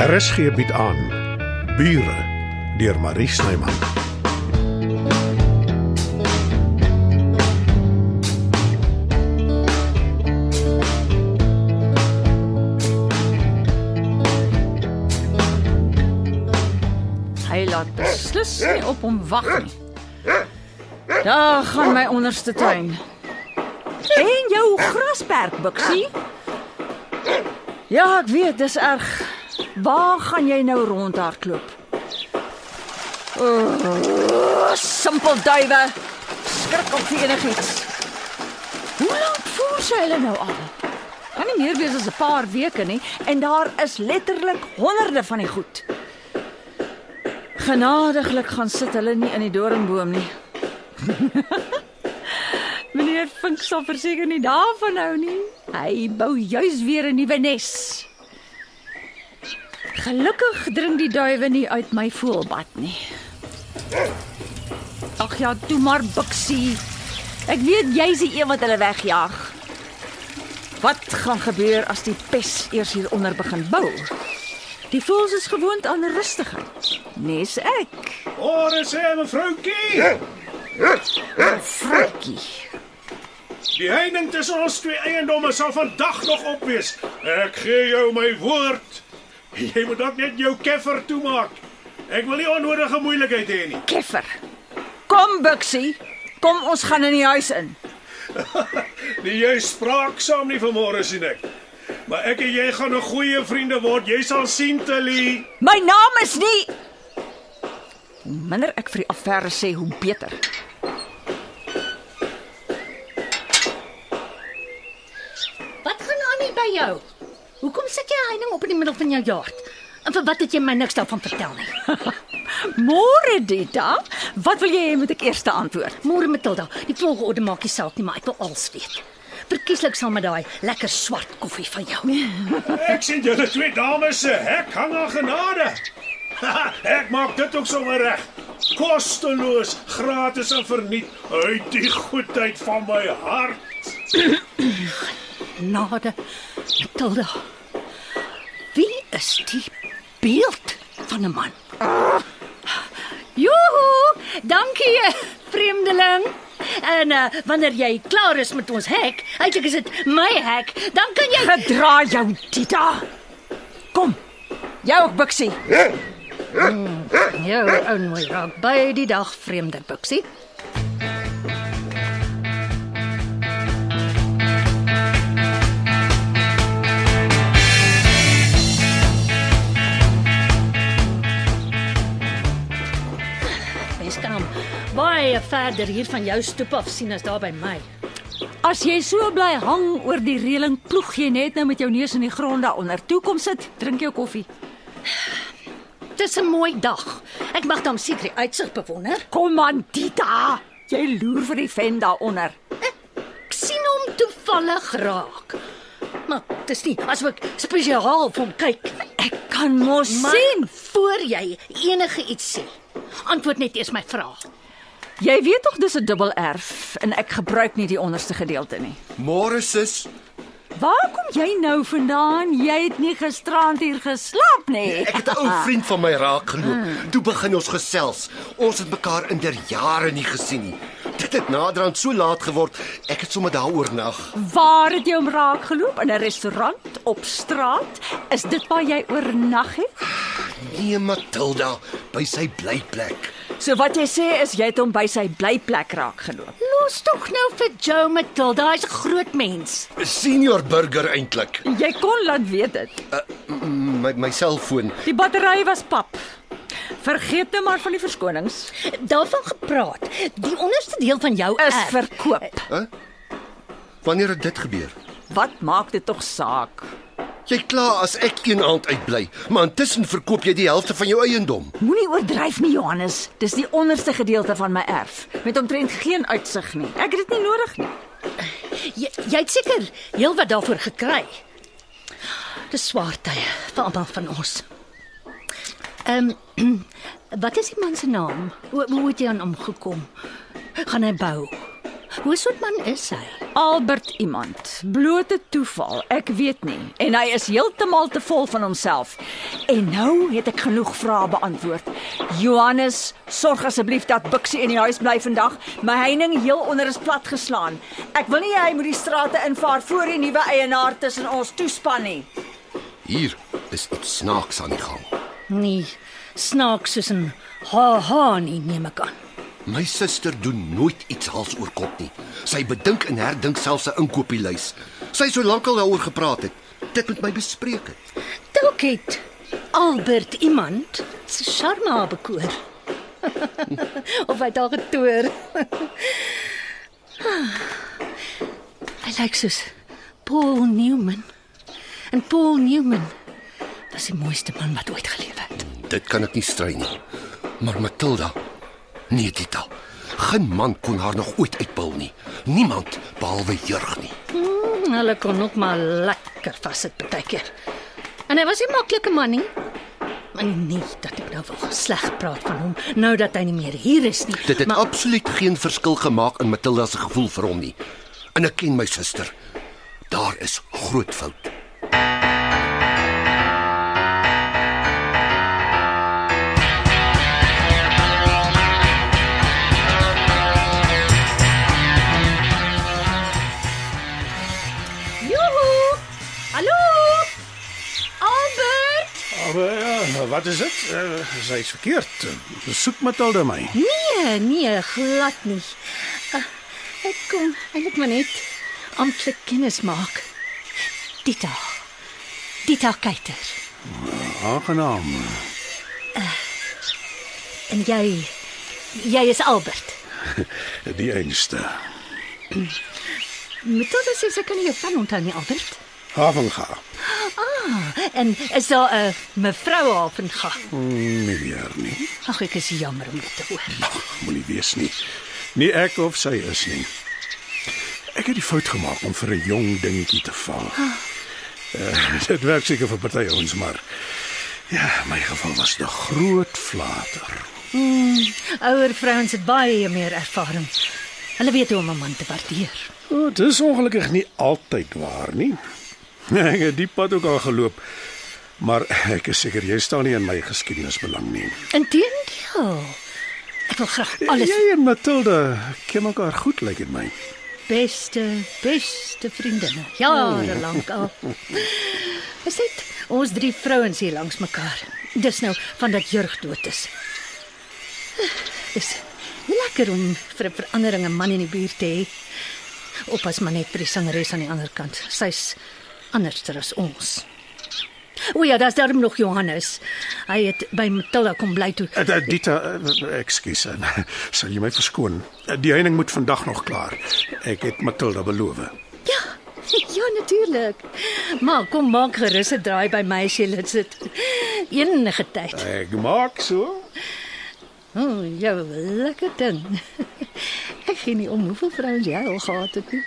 RSG bied aan Bure deur Marie Snyman. Hy laat beslis nie op hom wag nie. Daar gaan my onderste tuin. En jou grasperk, Bixie? Ja, ek weet, dis erg. Waar gaan jy nou rondhardloop? Oh, simpel duiwe. Skrik op vir enigiets. Hoe lank voel sy hulle nou al? Kan nie meer wees as 'n paar weke nie en daar is letterlik honderde van die goed. Genadiglik gaan sit hulle nie in die doringboom nie. Meneer Vink sal verseker nie daarvan hou nie. Hy bou juis weer 'n nuwe nes. Gelukkig dring die duwe nie uit my voelbad nie. Ag ja, toe maar Bixie. Ek weet jy's die een wat hulle wegjaag. Wat gaan gebeur as die pes eers hieronder begin bou? Die voëls is gewoond aan rustigheid. Nes ek. Ore sê mevroukie, Frikkie. die heining tussen ons twee eiendomme sal vandag nog op wees. Ek gee jou my woord. Jy moet ook net jou keffer toemaak. Ek wil nie onnodige moeilikheid hê nie. Keffer. Kom Bixie. Kom ons gaan in die huis in. Nee, jy spraaksaam nie vanmôre sien ek. Maar ek en jy gaan 'n goeie vriende word. Jy sal sien, Tilly. My naam is nie Hoe minder ek vir die affære sê, hoe beter. Wat gaan aan hier by jou? Hoekom sit jy heining op in die middel van jou jaard? En vir wat het jy my niks daarvan vertel nie? Môre Dita, wat wil jy hê moet ek eers antwoord? Môre Matilda, die volgorde maak nie saak nie, maar ek wil alles weet. Verkieslik saam met daai lekker swart koffie van jou. Ek sien julle twee dames se hek hang aan genade. ek maak dit ook sommer reg. Kosteloos, gratis en verniet uit die goedheid van my hart. Nade. Matilda. Is die beeld van 'n man? Joho, dankie vreemdeling. En uh, wanneer jy klaar is met ons hek, eintlik is dit my hek, dan kan jy Gedra jou Dita. Kom. Jou ook Bixie. jou ou nooi raak by die dag vreemde buksie. Baie verder hier van jou stoep af sien as daar by my. As jy so bly hang oor die reëling, ploeg jy net nou met jou neus in die grond daaronder. Toe kom sit, drink jou koffie. Dis 'n mooi dag. Ek mag dan seker die uitsig bewonder. Kom aan Dita. Jy loer vir die ven daaronder. Ek sien hom toevallig raak. Maar dis nie asof ek spesiaal vir hom kyk. Ek kan mos Maar sien. voor jy enige iets sê, antwoord net eers my vraag. Jy weet tog dis 'n dubbel erf en ek gebruik nie die onderste gedeelte nie. Môre sis. Waar kom jy nou vandaan? Jy het nie gisterand hier geslaap nie. Ek het 'n ou vriend van my raak geloop. Toe begin ons gesels. Ons het mekaar in der jare nie gesien nie. Dit het naderhand so laat geword. Ek het sommer daaroor nag. Waar het jy hom raak geloop? In 'n restaurant op straat? Is dit waar jy oornag het? Nee, Matilda, by sy blyplek. So wat jy sê is jy het hom by sy blyplek raak geloop. Los tog nou vir Joe Matilda, hy's 'n groot mens. Senior burger eintlik. Jy kon laat weet dit. My my selfoon. Die battery was pap. Vergeet nou maar van die verskonings. Daarvan gepraat. Die onderste deel van jou Is erf. verkoop. Wanneer het dit gebeur? Wat maak dit tog saak? Jy kla as ek een aand uitbly, maar intussen verkoop jy die helfte van jou eiendom. Moenie oordryf nie, Johannes. Dis die onderste gedeelte van my erf met omtrent geen uitsig nie. Ek het dit nie nodig nie. Jy, jy het seker heelwat daarvoor gekry. Dis swaar tye vir almal van ons. Ehm wat is die man se naam? Hoe hoe het jy aan hom gekom? Gaan hy bou? Hoe soort man is hy? Albert iemand. Blote toeval, ek weet nie. En hy is heeltemal te vol van homself. En nou het ek genoeg vrae beantwoord. Johannes, sorg asseblief dat Bixie in die huis bly vandag. My heining heel onder is plat geslaan. Ek wil nie hy moet die strate invaar voor die nuwe eienaar tussen ons toespan nie. Hier is iets snaaks aan die gang. Nee, snaaks soos 'n ha ha nie neem ek aan. My suster doen nooit iets hals oor kop nie. Sy bedink en herdink selfs 'n inkopieslys. Sy het so lank al daaroor gepraat het. Dit moet my bespreek het. Dalk het Albert iemand se charme bekoor. of hy daar getoer. hy lyk soos Paul Newman. En Paul Newman was die mooiste man wat ooit geleef het. Dit kan ek nie strei nie. Maar Matilda, nee Tita. Geen man kon haar nog ooit uitpil nie. Niemand behalwe Jurg nie. Hmm, hulle kon ook maar lekker vassit partykeer. En hy was 'n maklike man nie. Maar nie dat ek nou wil sleg praat van hom nou dat hy nie meer hier is nie. Dit het maar absoluut geen verskil gemaak in Matilda se gevoel vir hom nie. En ek ken my suster. Daar is groot fout. Wat is dit? Uh, sy is verkeerd. Uh, soek Matilda my. Nee, nee, glad nie. Uh, ek kom eintlik maar net amptelik kennis maak. Dita. Dita Keiter. Aangenaam. En jy jy is Albert. Die einste. Matilda sê sy kan nie jou van onthou nie, Albert. Havenga. En is daar 'n mevrou Havenga? Hmm, nie weer nie. Ag, ek is jammer om dit te hoor. Moenie wees nie. Nie ek of sy is nie. Ek het die fout gemaak om vir 'n jong dingetjie te val. Uh, dit werk seker vir party ons, maar ja, my geval was 'n groot flater. Ouer vrouens het baie meer ervaring. Hulle weet hoe om 'n man te waardeer. O, dit is ongelukkig nie altyd waar nie. Ek het die pad ook al geloop. Maar ek is seker jy staan nie in my geskiedenis belang nie. Inteendeel. Ek wil graag alles Jy en Matilda ken mekaar goed, lyk dit my. beste beste vriendinne. Jare lank al. Is dit ons drie vrouens hier langs mekaar. Dis nou van dat Jurg dood is. Dis lekker om vir 'n verandering 'n man in die buurt te hê. Oppas maar net vir die sangeres aan die ander kant. Sy's anderster as ons. O ja, daar's daarom nog Johannes. Hy het by Matilda kom bly toe. Uh, uh, Dita, uh, ekskuus. Uh, sal jy my verskoon? Die heining moet vandag nog klaar. Ek het Matilda beloof. Ja, ja natuurlik. Maar kom maak gerus 'n draai by my as jy lid sit. Enige tyd. Ek maak so. O, oh, jou lekker ding. Ek gee nie om hoeveel vrouens jy al gehad het nie.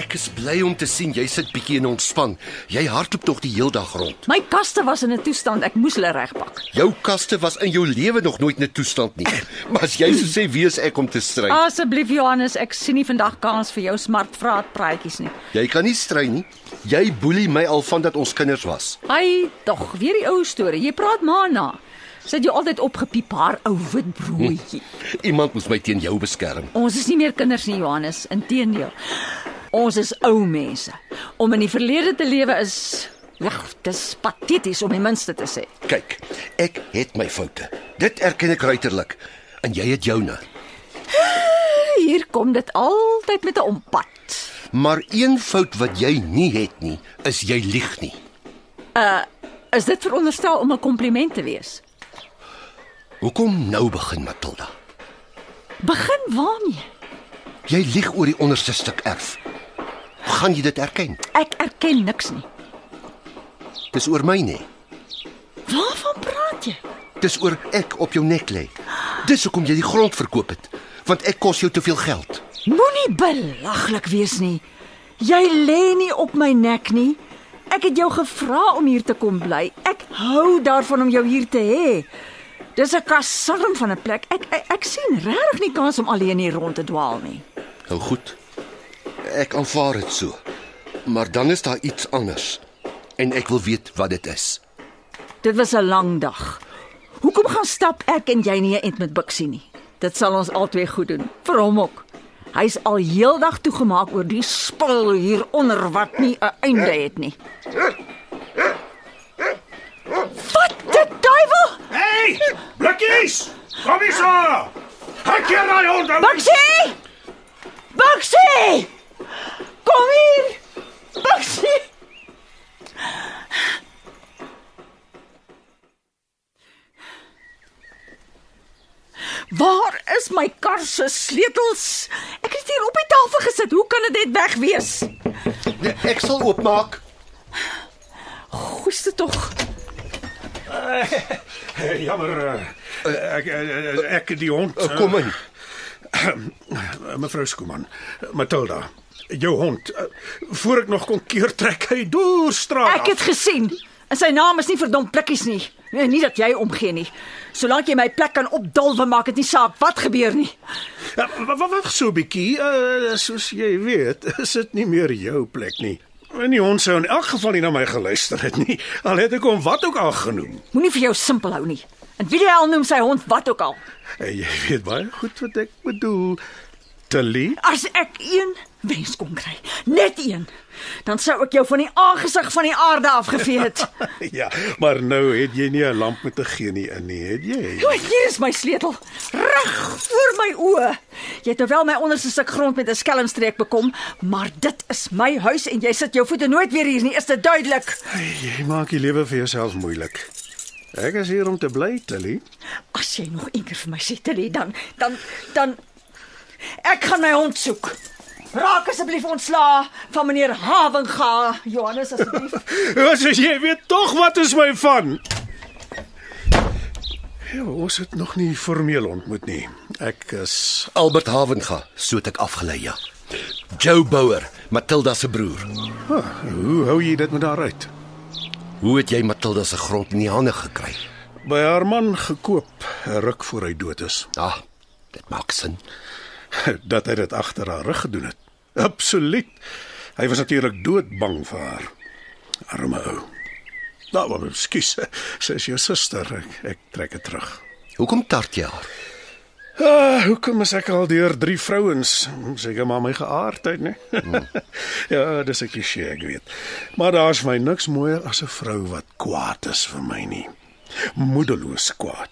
Ek is bly om te sien jy sit bietjie en ontspan. Jy hardloop tog die heel dag rond. My kaste was in 'n toestand ek moes hulle regpak. Jou kaste was in jou lewe nog nooit in 'n toestand nie. Maar as jy so sê, wie is ek om te stry? Asseblief Johannes, ek sien nie vandag kans vir jou smartvraat praatjies nie. Jy kan nie stry nie. Jy boelie my al van dat ons kinders was. Ai, tog, weer die ou storie. Jy praat maar na. Sit jy altyd opgepiep haar ou wit broodjie. Iemand moes my teen jou beskerm. Ons is nie meer kinders nie, Johannes. Inteendeel. Ons is ou mense. Om in die verlede te lewe is ja, dis pateties om die minste te sê. Kyk, ek het my foute. Dit erken ek ruiterlik. En jy het joune. Hier kom dit altyd met 'n ompad. Maar een fout wat jy nie het nie, is jy lieg nie. Is dit veronderstel om 'n kompliment te wees? Hoekom nou begin Matilda? Begin waarmee? Jy lieg oor die onderste stuk erf. Gaan jy dit erken? Ek erken niks nie. Dis oor my nê. Waarvan praat jy? Dis oor ek op jou nek lê. Dis hoekom jy die grond verkoop het, want ek kos jou te veel geld. Moenie belaglik wees nie. Jy lê nie op my nek nie. Ek het jou gevra om hier te kom bly. Ek hou daarvan om jou hier te hê. Dis 'n kasarm van 'n plek. Ek ek, ek sien regtig nie kans om alleen hier rond te dwaal nie. Nou goed. Ek aanvaar dit so. Maar dan is daar iets anders. En ek wil weet wat dit is. Dit was 'n lang dag. Hoekom gaan stap ek en jy nie eendag met Bixie nie? Dit sal ons albei goed doen. Vir hom ook. Hy's al heeldag toegemaak oor die spul hieronder wat nie 'n einde het nie. Wat die duiwel? Hey! Blikkies! Kom hier so! Hak hier daai hond. ou. Bixie! Bixie! Kom hier! Bixie! Waar is my kar se sleutels? Ek het hier op die tafel gesit. Hoe kan dit net weg wees? Nee, ek sal oopmaak. Goeie tog. Hey, jammer. eh, Ek ek- ek die hond. Uh, kom in. eh, Mevrou Skuman. Matilda. Jou hond. eh, Voor ek nog kon keer trek hy deur straat. Ek het gesien. En sy naam is nie verdomp plikkies nie. Nee, nie dat jy omgee nie. Solank jy my plek kan opdolwe maak dit nie saak wat gebeur nie. Ja, wa- Wag so 'n bietjie. Uh, soos jy weet, is dit nie meer jou plek nie. En die hond sou in elk geval nie na my geluister het nie. Al het ek hom wat ook al genoem. Moenie vir jou simpel hou nie. En wie jy al noem sy hond wat ook al. En jy weet baie goed wat ek bedoel. Tilly, As ek een wens kon kry, net een, dan sou ek jou van die aangesig van die aarde afgevee het. ja, maar nou het jy nie 'n lamp met 'n genie in nie, het jy? O, hier is my sleutel, reg voor my oë. Jy het nou wel my onderste stuk grond met 'n skelmstreek bekom, maar dit is my huis en jy sit jou voete nooit weer hier nie, is dit duidelik? Jy maak die lewe vir jouself moeilik. Ek is hier om te bly, Tilly. As jy nog een keer vir my sê Tilly, dan dan dan ek gaan my hond soek. Raak asseblief ontslaa van meneer Havenga, Johannes asseblief. As jy weet tog wat is my van. Ja, ons het nog nie formeel ontmoet nie. Ek is Albert Havenga, so het ek afgelei ja. Joe Bouwer, Matilda se broer. ah, Hoe hou jy dit met haar uit? Hoe het jy Matilda se grond in die hande gekry? By haar man gekoop, ruk voor hy dood is. Ah, dit maak sin. Dat hy dit agter haar rug gedoen het. Absoluut. Hy was natuurlik doodbang vir haar. Arme ou. Nou, maar skus, sy is jou suster. Ek, ek trek dit terug. Hoekom tart jy haar? Ah, hoekom is ek al deur drie vrouens? Seker maar my geaardheid, né? ja, dis 'n kliseë, ek weet. Maar daar's my niks mooier as 'n vrou wat kwaad is vir my nie. Moedeloos kwaad.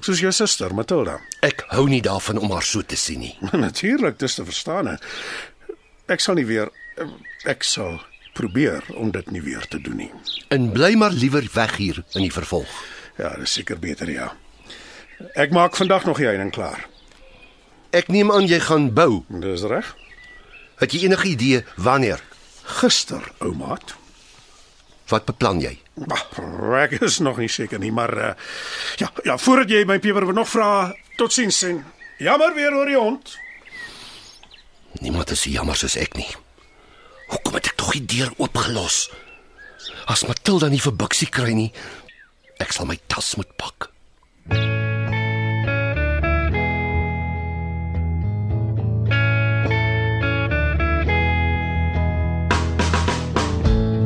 Soos jou suster Matilda. Ek hou nie daarvan om haar so te sien nie. Natuurlik, dis te verstaan. Ek sal nie weer ek sal probeer om dit nie weer te doen nie. En bly maar liewer weg hier in die vervolg. Ja, dis seker beter ja. Ek maak vandag nog die heining klaar. Ek neem aan jy gaan bou. Dis reg. Het jy enige idee wanneer? Gister, oumaat. Wat beplan jy? Ag, Ek is nog nie seker nie, maar uh, ja, ja, voordat jy my Pieter nog vra, totsiens en jammer weer oor die hond. Niemand is so jammer soos ek nie. Hoekom het ek tog die deur oopgelos? As Matilda nie vir Bixie kry nie, ek sal my tas moet pak.